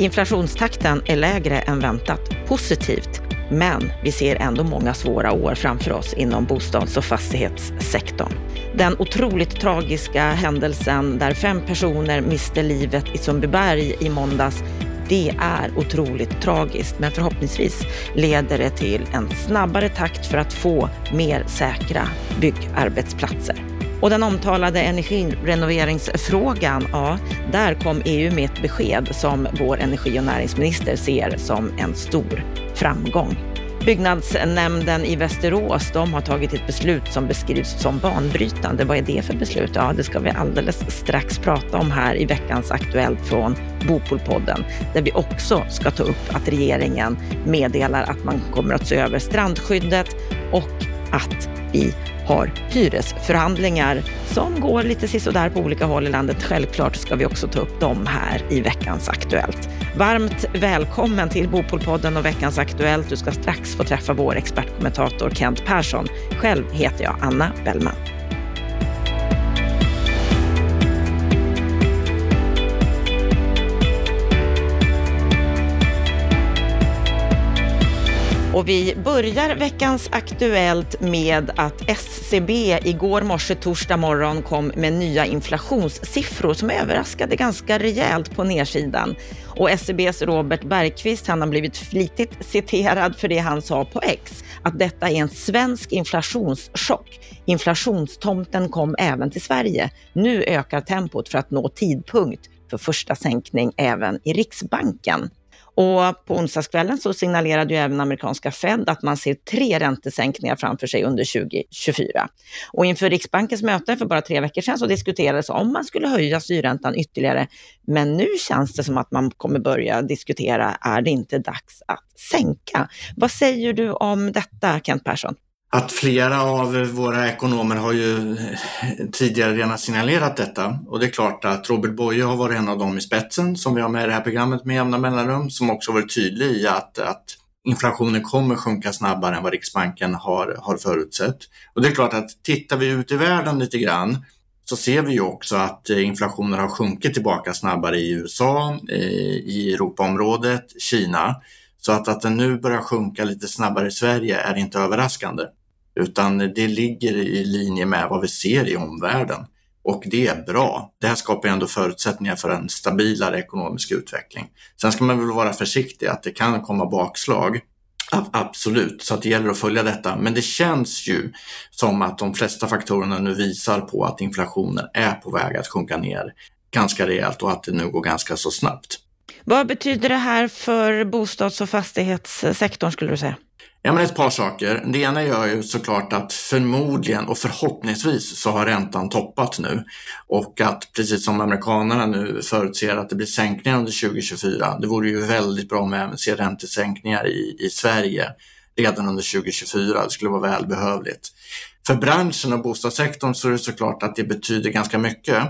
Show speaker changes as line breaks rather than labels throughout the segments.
Inflationstakten är lägre än väntat. Positivt. Men vi ser ändå många svåra år framför oss inom bostads och fastighetssektorn. Den otroligt tragiska händelsen där fem personer miste livet i Sundbyberg i måndags det är otroligt tragiskt, men förhoppningsvis leder det till en snabbare takt för att få mer säkra byggarbetsplatser. Och den omtalade energirenoveringsfrågan, ja, där kom EU med ett besked som vår energi och näringsminister ser som en stor framgång. Byggnadsnämnden i Västerås de har tagit ett beslut som beskrivs som banbrytande. Vad är det för beslut? Ja, det ska vi alldeles strax prata om här i veckans Aktuellt från Bopolpodden, där vi också ska ta upp att regeringen meddelar att man kommer att se över strandskyddet och att vi har hyresförhandlingar som går lite sisådär på olika håll i landet. Självklart ska vi också ta upp dem här i veckans Aktuellt. Varmt välkommen till Bopolpodden och veckans Aktuellt. Du ska strax få träffa vår expertkommentator Kent Persson. Själv heter jag Anna Bellman. Och vi börjar veckans Aktuellt med att SCB igår morse, torsdag morgon, kom med nya inflationssiffror som överraskade ganska rejält på nedsidan. Och SCBs Robert Bergqvist, han har blivit flitigt citerad för det han sa på X, att detta är en svensk inflationschock. Inflationstomten kom även till Sverige. Nu ökar tempot för att nå tidpunkt för första sänkning även i Riksbanken. Och på onsdagskvällen så signalerade ju även amerikanska Fed att man ser tre räntesänkningar framför sig under 2024. Och inför Riksbankens möte för bara tre veckor sedan så diskuterades om man skulle höja styrräntan ytterligare. Men nu känns det som att man kommer börja diskutera, är det inte dags att sänka? Vad säger du om detta, Kent Persson?
Att flera av våra ekonomer har ju eh, tidigare redan signalerat detta och det är klart att Robert Boye har varit en av dem i spetsen som vi har med i det här programmet med jämna mellanrum som också varit tydlig i att, att inflationen kommer sjunka snabbare än vad Riksbanken har, har förutsett. Och det är klart att tittar vi ut i världen lite grann så ser vi ju också att eh, inflationen har sjunkit tillbaka snabbare i USA, eh, i Europaområdet, Kina. Så att, att den nu börjar sjunka lite snabbare i Sverige är inte överraskande utan det ligger i linje med vad vi ser i omvärlden. Och det är bra. Det här skapar ändå förutsättningar för en stabilare ekonomisk utveckling. Sen ska man väl vara försiktig att det kan komma bakslag. Absolut, så att det gäller att följa detta. Men det känns ju som att de flesta faktorerna nu visar på att inflationen är på väg att sjunka ner ganska rejält och att det nu går ganska så snabbt.
Vad betyder det här för bostads och fastighetssektorn skulle du säga?
Ja, men ett par saker. Det ena gör ju såklart att förmodligen och förhoppningsvis så har räntan toppat nu och att precis som amerikanerna nu förutser att det blir sänkningar under 2024. Det vore ju väldigt bra om vi även ser räntesänkningar i, i Sverige redan under 2024. Det skulle vara välbehövligt. För branschen och bostadssektorn så är det såklart att det betyder ganska mycket.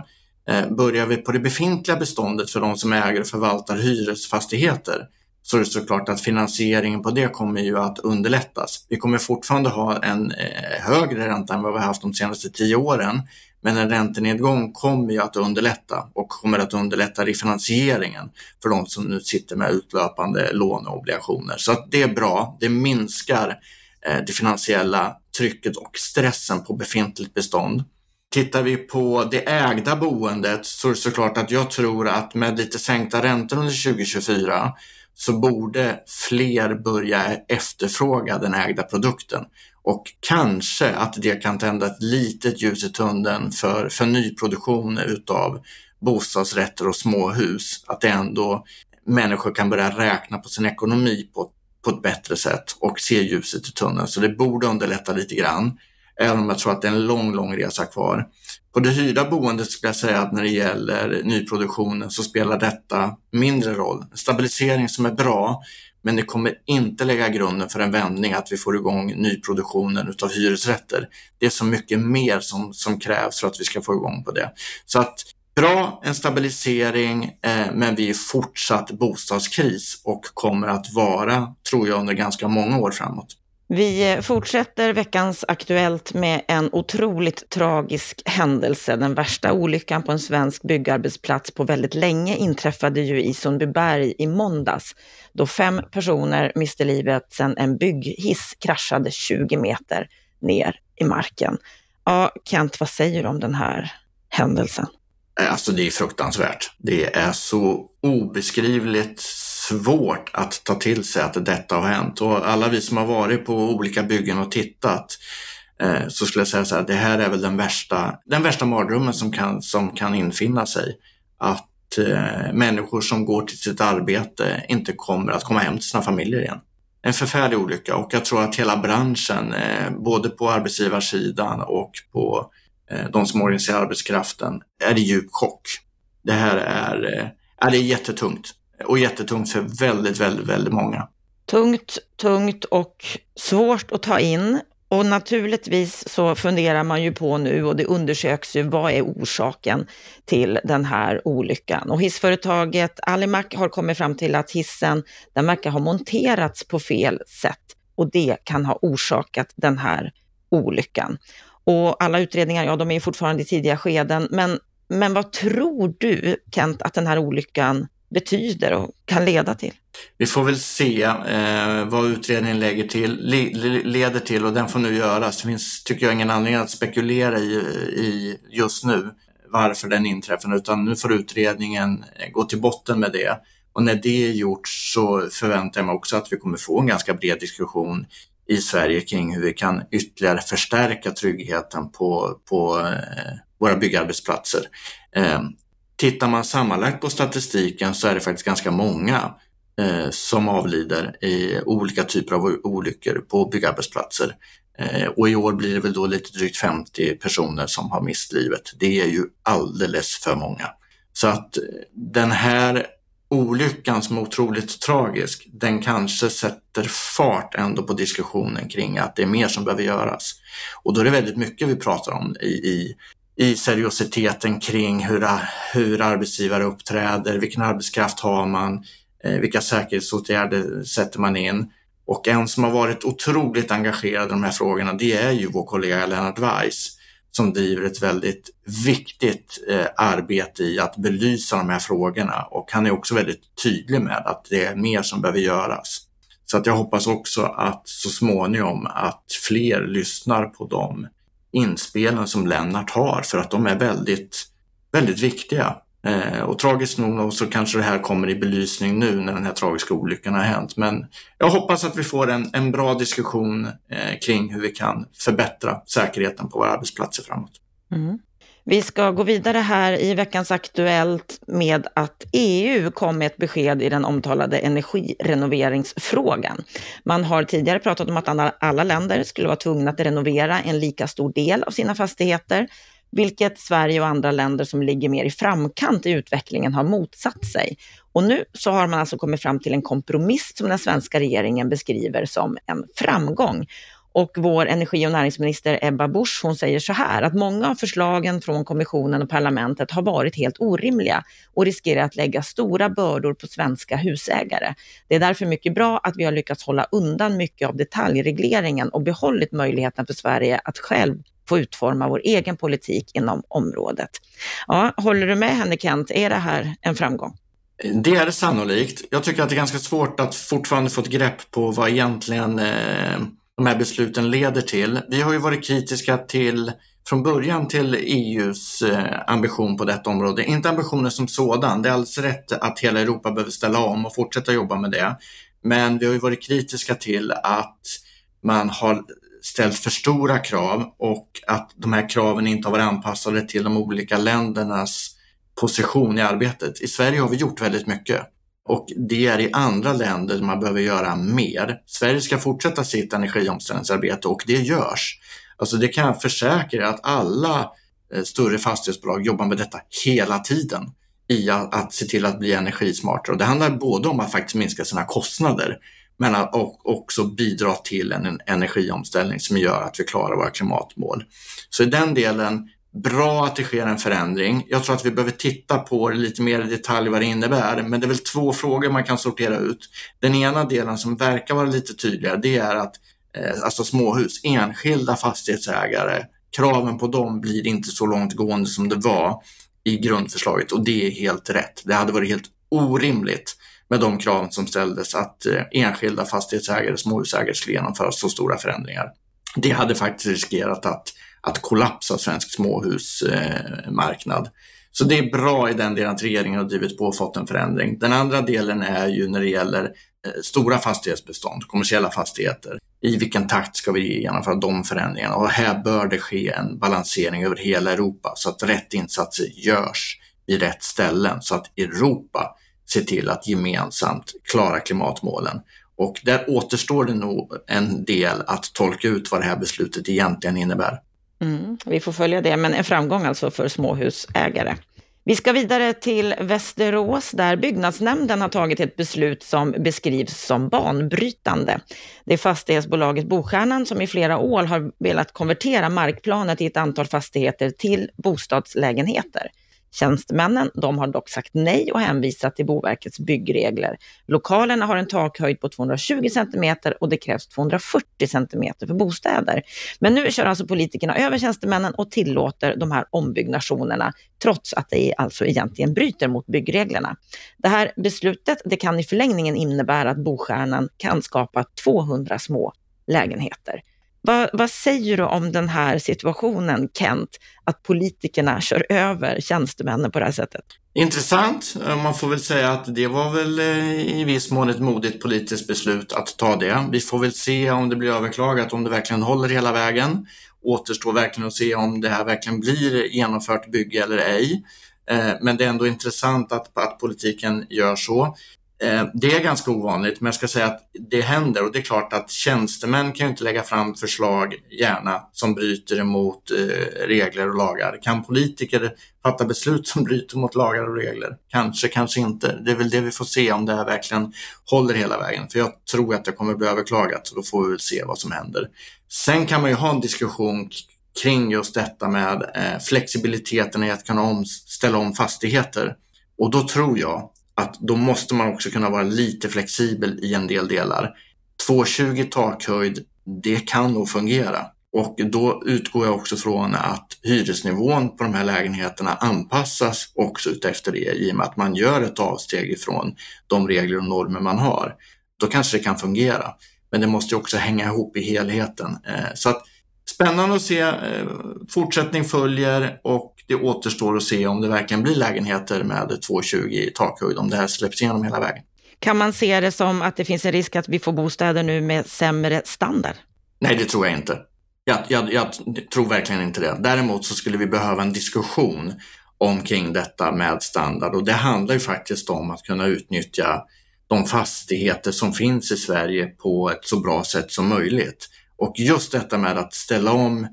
Eh, börjar vi på det befintliga beståndet för de som äger och förvaltar hyresfastigheter så är det såklart att finansieringen på det kommer ju att underlättas. Vi kommer fortfarande ha en eh, högre ränta än vad vi har haft de senaste tio åren, men en räntenedgång kommer ju att underlätta och kommer att underlätta refinansieringen för de som nu sitter med utlöpande låneobligationer. Så att det är bra. Det minskar eh, det finansiella trycket och stressen på befintligt bestånd. Tittar vi på det ägda boendet så är det såklart att jag tror att med lite sänkta räntor under 2024 så borde fler börja efterfråga den ägda produkten. Och kanske att det kan tända ett litet ljus i tunneln för, för nyproduktion utav bostadsrätter och småhus. Att det ändå människor kan börja räkna på sin ekonomi på, på ett bättre sätt och se ljuset i tunneln. Så det borde underlätta lite grann även om jag tror att det är en lång, lång resa kvar. På det hyrda boendet skulle jag säga att när det gäller nyproduktionen så spelar detta mindre roll. Stabilisering som är bra, men det kommer inte lägga grunden för en vändning att vi får igång nyproduktionen utav hyresrätter. Det är så mycket mer som, som krävs för att vi ska få igång på det. Så att bra, en stabilisering, eh, men vi är fortsatt bostadskris och kommer att vara, tror jag, under ganska många år framåt.
Vi eh, fortsätter veckans Aktuellt med en otroligt tragisk händelse. Den värsta olyckan på en svensk byggarbetsplats på väldigt länge inträffade ju i Sundbyberg i måndags, då fem personer miste livet sedan en bygghiss kraschade 20 meter ner i marken. Ja, Kent, vad säger du om den här händelsen?
Alltså det är fruktansvärt. Det är så obeskrivligt svårt att ta till sig att detta har hänt. Och alla vi som har varit på olika byggen och tittat eh, så skulle jag säga så här, det här är väl den värsta, den värsta mardrömmen som kan, som kan infinna sig. Att eh, människor som går till sitt arbete inte kommer att komma hem till sina familjer igen. En förfärlig olycka och jag tror att hela branschen, eh, både på arbetsgivarsidan och på eh, de som organiserar arbetskraften, är i djup chock. Det här är, eh, det är jättetungt och jättetungt för väldigt, väldigt, väldigt många.
Tungt, tungt och svårt att ta in. Och naturligtvis så funderar man ju på nu och det undersöks ju vad är orsaken till den här olyckan. Och hissföretaget Alimak har kommit fram till att hissen den verkar ha monterats på fel sätt och det kan ha orsakat den här olyckan. Och alla utredningar, ja de är fortfarande i tidiga skeden, men, men vad tror du Kent att den här olyckan betyder och kan leda till.
Vi får väl se eh, vad utredningen lägger till, le, leder till och den får nu göras. Det finns, tycker jag, ingen anledning att spekulera i, i just nu varför den inträffar, utan nu får utredningen eh, gå till botten med det. Och när det är gjort så förväntar jag mig också att vi kommer få en ganska bred diskussion i Sverige kring hur vi kan ytterligare förstärka tryggheten på, på eh, våra byggarbetsplatser. Eh, Tittar man sammanlagt på statistiken så är det faktiskt ganska många eh, som avlider i olika typer av olyckor på byggarbetsplatser. Eh, och i år blir det väl då lite drygt 50 personer som har mist livet. Det är ju alldeles för många. Så att eh, den här olyckan som är otroligt tragisk, den kanske sätter fart ändå på diskussionen kring att det är mer som behöver göras. Och då är det väldigt mycket vi pratar om i, i i seriositeten kring hur, hur arbetsgivare uppträder, vilken arbetskraft har man, eh, vilka säkerhetsåtgärder sätter man in. Och en som har varit otroligt engagerad i de här frågorna, det är ju vår kollega Lennart Weiss som driver ett väldigt viktigt eh, arbete i att belysa de här frågorna och han är också väldigt tydlig med att det är mer som behöver göras. Så att jag hoppas också att så småningom att fler lyssnar på dem inspelen som Lennart har för att de är väldigt, väldigt viktiga. Eh, och tragiskt nog så kanske det här kommer i belysning nu när den här tragiska olyckan har hänt. Men jag hoppas att vi får en, en bra diskussion eh, kring hur vi kan förbättra säkerheten på våra arbetsplatser framåt.
Mm. Vi ska gå vidare här i veckans Aktuellt med att EU kom med ett besked i den omtalade energirenoveringsfrågan. Man har tidigare pratat om att alla länder skulle vara tvungna att renovera en lika stor del av sina fastigheter, vilket Sverige och andra länder som ligger mer i framkant i utvecklingen har motsatt sig. Och nu så har man alltså kommit fram till en kompromiss som den svenska regeringen beskriver som en framgång. Och vår energi och näringsminister Ebba Busch, hon säger så här, att många av förslagen från kommissionen och parlamentet har varit helt orimliga och riskerar att lägga stora bördor på svenska husägare. Det är därför mycket bra att vi har lyckats hålla undan mycket av detaljregleringen och behållit möjligheten för Sverige att själv få utforma vår egen politik inom området. Ja, håller du med henne Kent, är det här en framgång?
Det är det sannolikt. Jag tycker att det är ganska svårt att fortfarande få ett grepp på vad egentligen eh de här besluten leder till. Vi har ju varit kritiska till från början till EUs eh, ambition på detta område. Inte ambitionen som sådan, det är alldeles rätt att hela Europa behöver ställa om och fortsätta jobba med det. Men vi har ju varit kritiska till att man har ställt för stora krav och att de här kraven inte har varit anpassade till de olika ländernas position i arbetet. I Sverige har vi gjort väldigt mycket. Och det är i andra länder man behöver göra mer. Sverige ska fortsätta sitt energiomställningsarbete och det görs. Alltså det kan jag försäkra att alla eh, större fastighetsbolag jobbar med detta hela tiden i att, att se till att bli energismartare. Och det handlar både om att faktiskt minska sina kostnader men att också bidra till en energiomställning som gör att vi klarar våra klimatmål. Så i den delen bra att det sker en förändring. Jag tror att vi behöver titta på det lite mer i detalj vad det innebär. Men det är väl två frågor man kan sortera ut. Den ena delen som verkar vara lite tydligare, det är att eh, alltså småhus, enskilda fastighetsägare, kraven på dem blir inte så långtgående som det var i grundförslaget och det är helt rätt. Det hade varit helt orimligt med de krav som ställdes att eh, enskilda fastighetsägare, småhusägare skulle genomföra så stora förändringar. Det hade faktiskt riskerat att, att kollapsa svensk småhusmarknad. Så det är bra i den delen att regeringen har drivit på och fått en förändring. Den andra delen är ju när det gäller eh, stora fastighetsbestånd, kommersiella fastigheter. I vilken takt ska vi genomföra de förändringarna? Och här bör det ske en balansering över hela Europa så att rätt insatser görs i rätt ställen så att Europa ser till att gemensamt klara klimatmålen. Och där återstår det nog en del att tolka ut vad det här beslutet egentligen innebär.
Mm, vi får följa det, men en framgång alltså för småhusägare. Vi ska vidare till Västerås där byggnadsnämnden har tagit ett beslut som beskrivs som banbrytande. Det är fastighetsbolaget Bostjärnan som i flera år har velat konvertera markplanet i ett antal fastigheter till bostadslägenheter. Tjänstemännen de har dock sagt nej och hänvisat till Boverkets byggregler. Lokalerna har en takhöjd på 220 cm och det krävs 240 cm för bostäder. Men nu kör alltså politikerna över tjänstemännen och tillåter de här ombyggnationerna trots att det alltså egentligen bryter mot byggreglerna. Det här beslutet det kan i förlängningen innebära att Bostjärnan kan skapa 200 små lägenheter. Vad, vad, säger du om den här situationen, Kent, att politikerna kör över tjänstemännen på det här sättet?
Intressant. Eh, man får väl säga att det var väl eh, i viss mån ett modigt politiskt beslut att ta det. Vi får väl se om det blir överklagat, om det verkligen håller hela vägen. Återstår verkligen att se om det här verkligen blir genomfört bygge eller ej. Eh, men det är ändå intressant att, att politiken gör så. Eh, det är ganska ovanligt, men jag ska säga att det händer och det är klart att tjänstemän kan ju inte lägga fram förslag, gärna, som bryter emot eh, regler och lagar. Kan politiker fatta beslut som bryter mot lagar och regler? Kanske, kanske inte. Det är väl det vi får se om det här verkligen håller hela vägen. För jag tror att det kommer bli överklagat, så då får vi väl se vad som händer. Sen kan man ju ha en diskussion kring just detta med eh, flexibiliteten i att kunna om, ställa om fastigheter. Och då tror jag att då måste man också kunna vara lite flexibel i en del delar. 220 takhöjd, det kan nog fungera. Och då utgår jag också från att hyresnivån på de här lägenheterna anpassas också utefter det i och med att man gör ett avsteg ifrån de regler och normer man har. Då kanske det kan fungera. Men det måste också hänga ihop i helheten. Eh, så att Spännande att se. Eh, fortsättning följer och det återstår att se om det verkligen blir lägenheter med 2,20 i takhöjd, om det här släpps igenom hela vägen.
Kan man se det som att det finns en risk att vi får bostäder nu med sämre standard?
Nej, det tror jag inte. Jag, jag, jag tror verkligen inte det. Däremot så skulle vi behöva en diskussion omkring detta med standard och det handlar ju faktiskt om att kunna utnyttja de fastigheter som finns i Sverige på ett så bra sätt som möjligt. Och just detta med att ställa om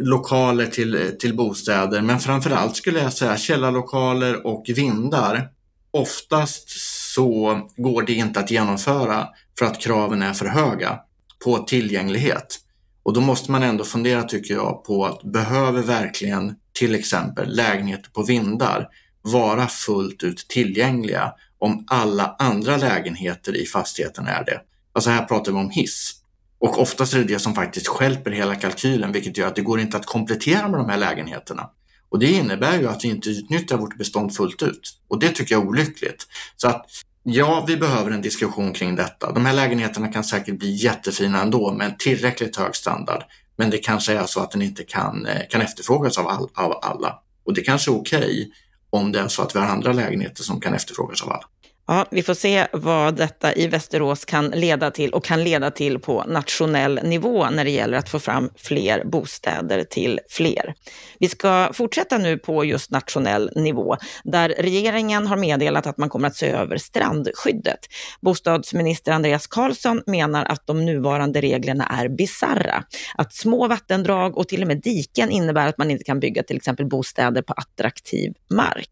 lokaler till, till bostäder, men framförallt skulle jag säga källarlokaler och vindar. Oftast så går det inte att genomföra för att kraven är för höga på tillgänglighet. Och då måste man ändå fundera, tycker jag, på att behöver verkligen till exempel lägenheter på vindar vara fullt ut tillgängliga om alla andra lägenheter i fastigheten är det? Alltså här pratar vi om hiss. Och oftast är det det som faktiskt skälper hela kalkylen, vilket gör att det går inte att komplettera med de här lägenheterna. Och det innebär ju att vi inte utnyttjar vårt bestånd fullt ut. Och det tycker jag är olyckligt. Så att ja, vi behöver en diskussion kring detta. De här lägenheterna kan säkert bli jättefina ändå med en tillräckligt hög standard. Men det kanske är så att den inte kan, eh, kan efterfrågas av, all, av alla. Och det kanske är okej okay om det är så att vi har andra lägenheter som kan efterfrågas av alla.
Ja, vi får se vad detta i Västerås kan leda till och kan leda till på nationell nivå när det gäller att få fram fler bostäder till fler. Vi ska fortsätta nu på just nationell nivå där regeringen har meddelat att man kommer att se över strandskyddet. Bostadsminister Andreas Karlsson menar att de nuvarande reglerna är bizarra. Att små vattendrag och till och med diken innebär att man inte kan bygga till exempel bostäder på attraktiv mark.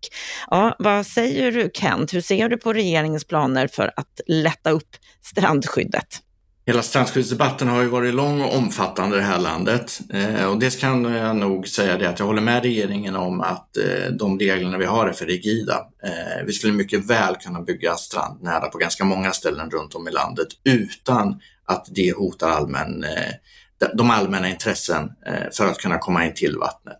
Ja, vad säger du Kent? Hur ser du på regeringens planer för att lätta upp strandskyddet?
Hela strandskyddsdebatten har ju varit lång och omfattande i det här landet eh, och det kan jag nog säga det att jag håller med regeringen om att eh, de reglerna vi har är för rigida. Eh, vi skulle mycket väl kunna bygga strandnära på ganska många ställen runt om i landet utan att det hotar allmän, eh, de allmänna intressen eh, för att kunna komma in till vattnet.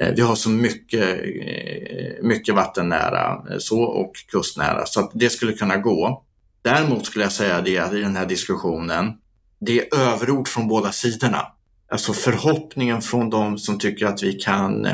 Eh, vi har så mycket, eh, mycket vattennära eh, så och kustnära så att det skulle kunna gå. Däremot skulle jag säga det att i den här diskussionen, det är överord från båda sidorna. Alltså förhoppningen från de som tycker att vi kan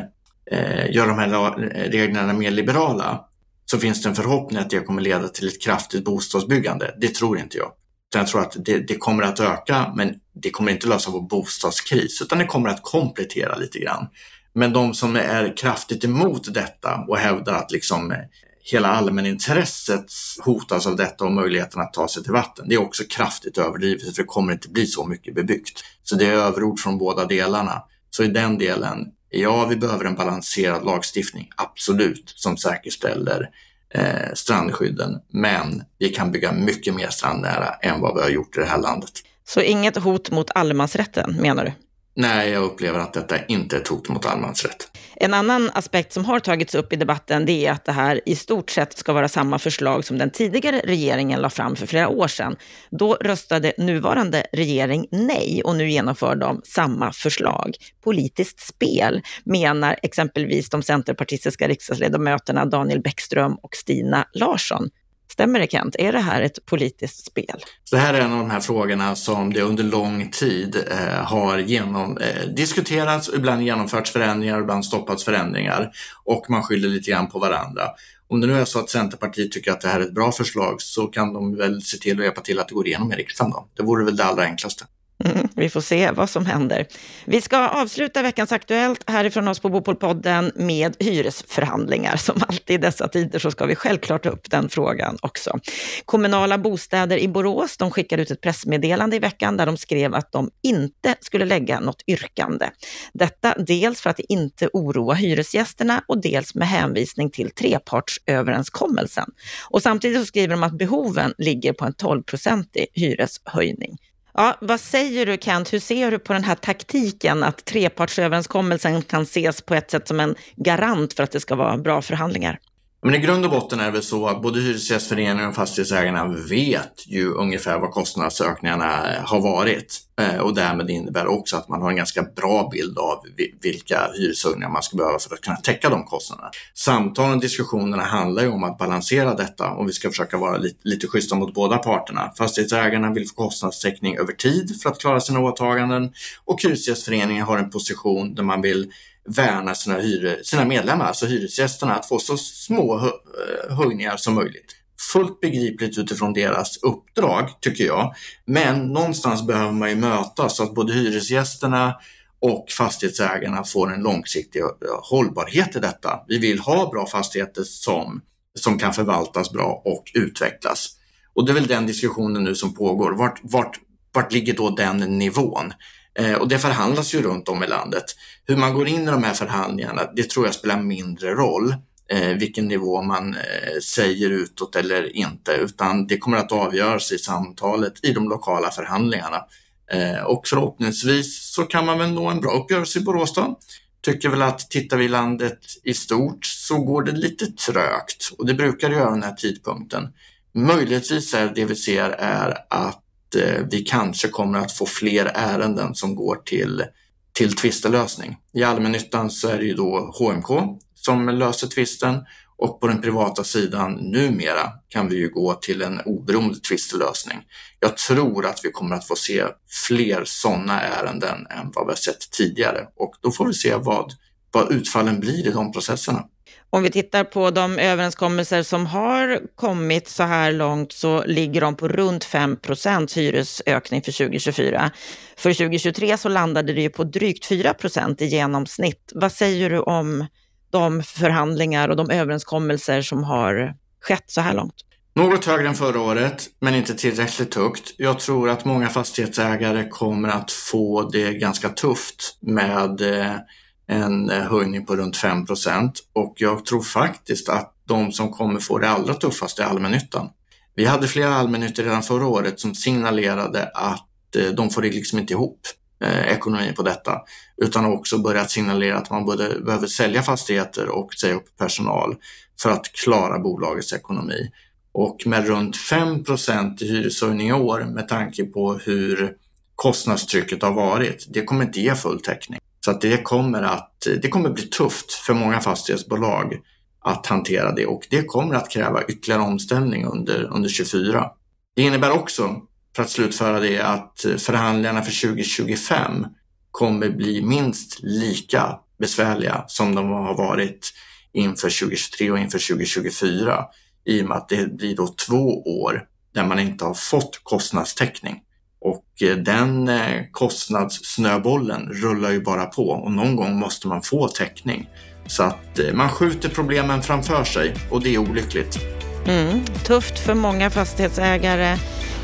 eh, göra de här reglerna mer liberala så finns det en förhoppning att det kommer leda till ett kraftigt bostadsbyggande. Det tror inte jag. Jag tror att det, det, kommer att öka, men det kommer inte lösa vår bostadskris, utan det kommer att komplettera lite grann. Men de som är kraftigt emot detta och hävdar att liksom eh, hela allmänintresset hotas av detta och möjligheten att ta sig till vatten. Det är också kraftigt överdrivet för det kommer inte bli så mycket bebyggt. Så det är överord från båda delarna. Så i den delen, ja, vi behöver en balanserad lagstiftning, absolut, som säkerställer eh, strandskydden. Men vi kan bygga mycket mer strandnära än vad vi har gjort i det här landet.
Så inget hot mot allemansrätten menar du?
Nej, jag upplever att detta inte är ett hot mot allemansrätt.
En annan aspekt som har tagits upp i debatten det är att det här i stort sett ska vara samma förslag som den tidigare regeringen la fram för flera år sedan. Då röstade nuvarande regering nej och nu genomför de samma förslag. Politiskt spel, menar exempelvis de centerpartistiska riksdagsledamöterna Daniel Bäckström och Stina Larsson. Stämmer det Kent? Är det här ett politiskt spel?
Det här är en av de här frågorna som det under lång tid eh, har genom, eh, diskuterats, ibland genomförts förändringar, ibland stoppats förändringar och man skyller lite grann på varandra. Om det nu är så att Centerpartiet tycker att det här är ett bra förslag så kan de väl se till att hjälpa till att det går igenom i riksdagen då. Det vore väl det allra enklaste.
Mm, vi får se vad som händer. Vi ska avsluta veckans Aktuellt härifrån oss på Bopolpodden med hyresförhandlingar. Som alltid i dessa tider så ska vi självklart ta upp den frågan också. Kommunala bostäder i Borås, de skickade ut ett pressmeddelande i veckan där de skrev att de inte skulle lägga något yrkande. Detta dels för att det inte oroa hyresgästerna och dels med hänvisning till trepartsöverenskommelsen. Och samtidigt så skriver de att behoven ligger på en 12-procentig hyreshöjning. Ja, vad säger du Kent, hur ser du på den här taktiken att trepartsöverenskommelsen kan ses på ett sätt som en garant för att det ska vara bra förhandlingar?
Men i grund och botten är det väl så att både Hyresgästföreningen och fastighetsägarna vet ju ungefär vad kostnadsökningarna eh, har varit eh, och därmed innebär också att man har en ganska bra bild av vilka hyreshöjningar man ska behöva för att kunna täcka de kostnaderna. Samtalen och diskussionerna handlar ju om att balansera detta och vi ska försöka vara lite, lite schyssta mot båda parterna. Fastighetsägarna vill få kostnadstäckning över tid för att klara sina åtaganden och Hyresgästföreningen har en position där man vill värna sina, hyre, sina medlemmar, alltså hyresgästerna, att få så små eh, höjningar som möjligt. Fullt begripligt utifrån deras uppdrag, tycker jag. Men någonstans behöver man ju mötas så att både hyresgästerna och fastighetsägarna får en långsiktig eh, hållbarhet i detta. Vi vill ha bra fastigheter som, som kan förvaltas bra och utvecklas. Och det är väl den diskussionen nu som pågår. Vart, vart, vart ligger då den nivån? Eh, och det förhandlas ju runt om i landet. Hur man går in i de här förhandlingarna, det tror jag spelar mindre roll eh, vilken nivå man eh, säger utåt eller inte, utan det kommer att avgöras i samtalet i de lokala förhandlingarna. Eh, och förhoppningsvis så kan man väl nå en bra uppgörelse i Borås då. Tycker väl att tittar vi landet i stort så går det lite trögt och det brukar det göra den här tidpunkten. Möjligtvis är det vi ser är att Eh, vi kanske kommer att få fler ärenden som går till, till tvistelösning. I allmännyttan så är det ju då HMK som löser tvisten och på den privata sidan numera kan vi ju gå till en oberoende tvistelösning. Jag tror att vi kommer att få se fler sådana ärenden än vad vi har sett tidigare och då får vi se vad, vad utfallen blir i de processerna.
Om vi tittar på de överenskommelser som har kommit så här långt så ligger de på runt 5% hyresökning för 2024. För 2023 så landade det ju på drygt 4% i genomsnitt. Vad säger du om de förhandlingar och de överenskommelser som har skett så här långt?
Något högre än förra året, men inte tillräckligt högt. Jag tror att många fastighetsägare kommer att få det ganska tufft med eh, en eh, höjning på runt 5% och jag tror faktiskt att de som kommer få det allra tuffast är allmännyttan. Vi hade flera allmännyttor redan förra året som signalerade att eh, de får liksom inte ihop eh, ekonomin på detta, utan också börjat signalera att man både behöver sälja fastigheter och säga upp personal för att klara bolagets ekonomi. och med runt 5 i hyreshöjning i år med tanke på hur kostnadstrycket har varit, det kommer inte ge full täckning. Så att det kommer att det kommer bli tufft för många fastighetsbolag att hantera det och det kommer att kräva ytterligare omställning under, under 24. Det innebär också, för att slutföra det, att förhandlingarna för 2025 kommer bli minst lika besvärliga som de har varit inför 2023 och inför 2024 i och med att det blir då två år där man inte har fått kostnadstäckning. Och eh, den eh, kostnadssnöbollen rullar ju bara på. Och någon gång måste man få täckning. Så att eh, man skjuter problemen framför sig. Och det är olyckligt.
Mm, tufft för många fastighetsägare.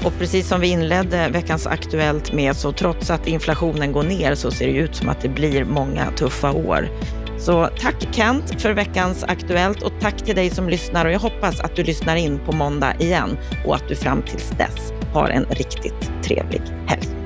Och precis som vi inledde veckans Aktuellt med så trots att inflationen går ner så ser det ut som att det blir många tuffa år. Så tack Kent för veckans Aktuellt. Och tack till dig som lyssnar. Och jag hoppas att du lyssnar in på måndag igen. Och att du fram tills dess har en riktigt trevlig helg.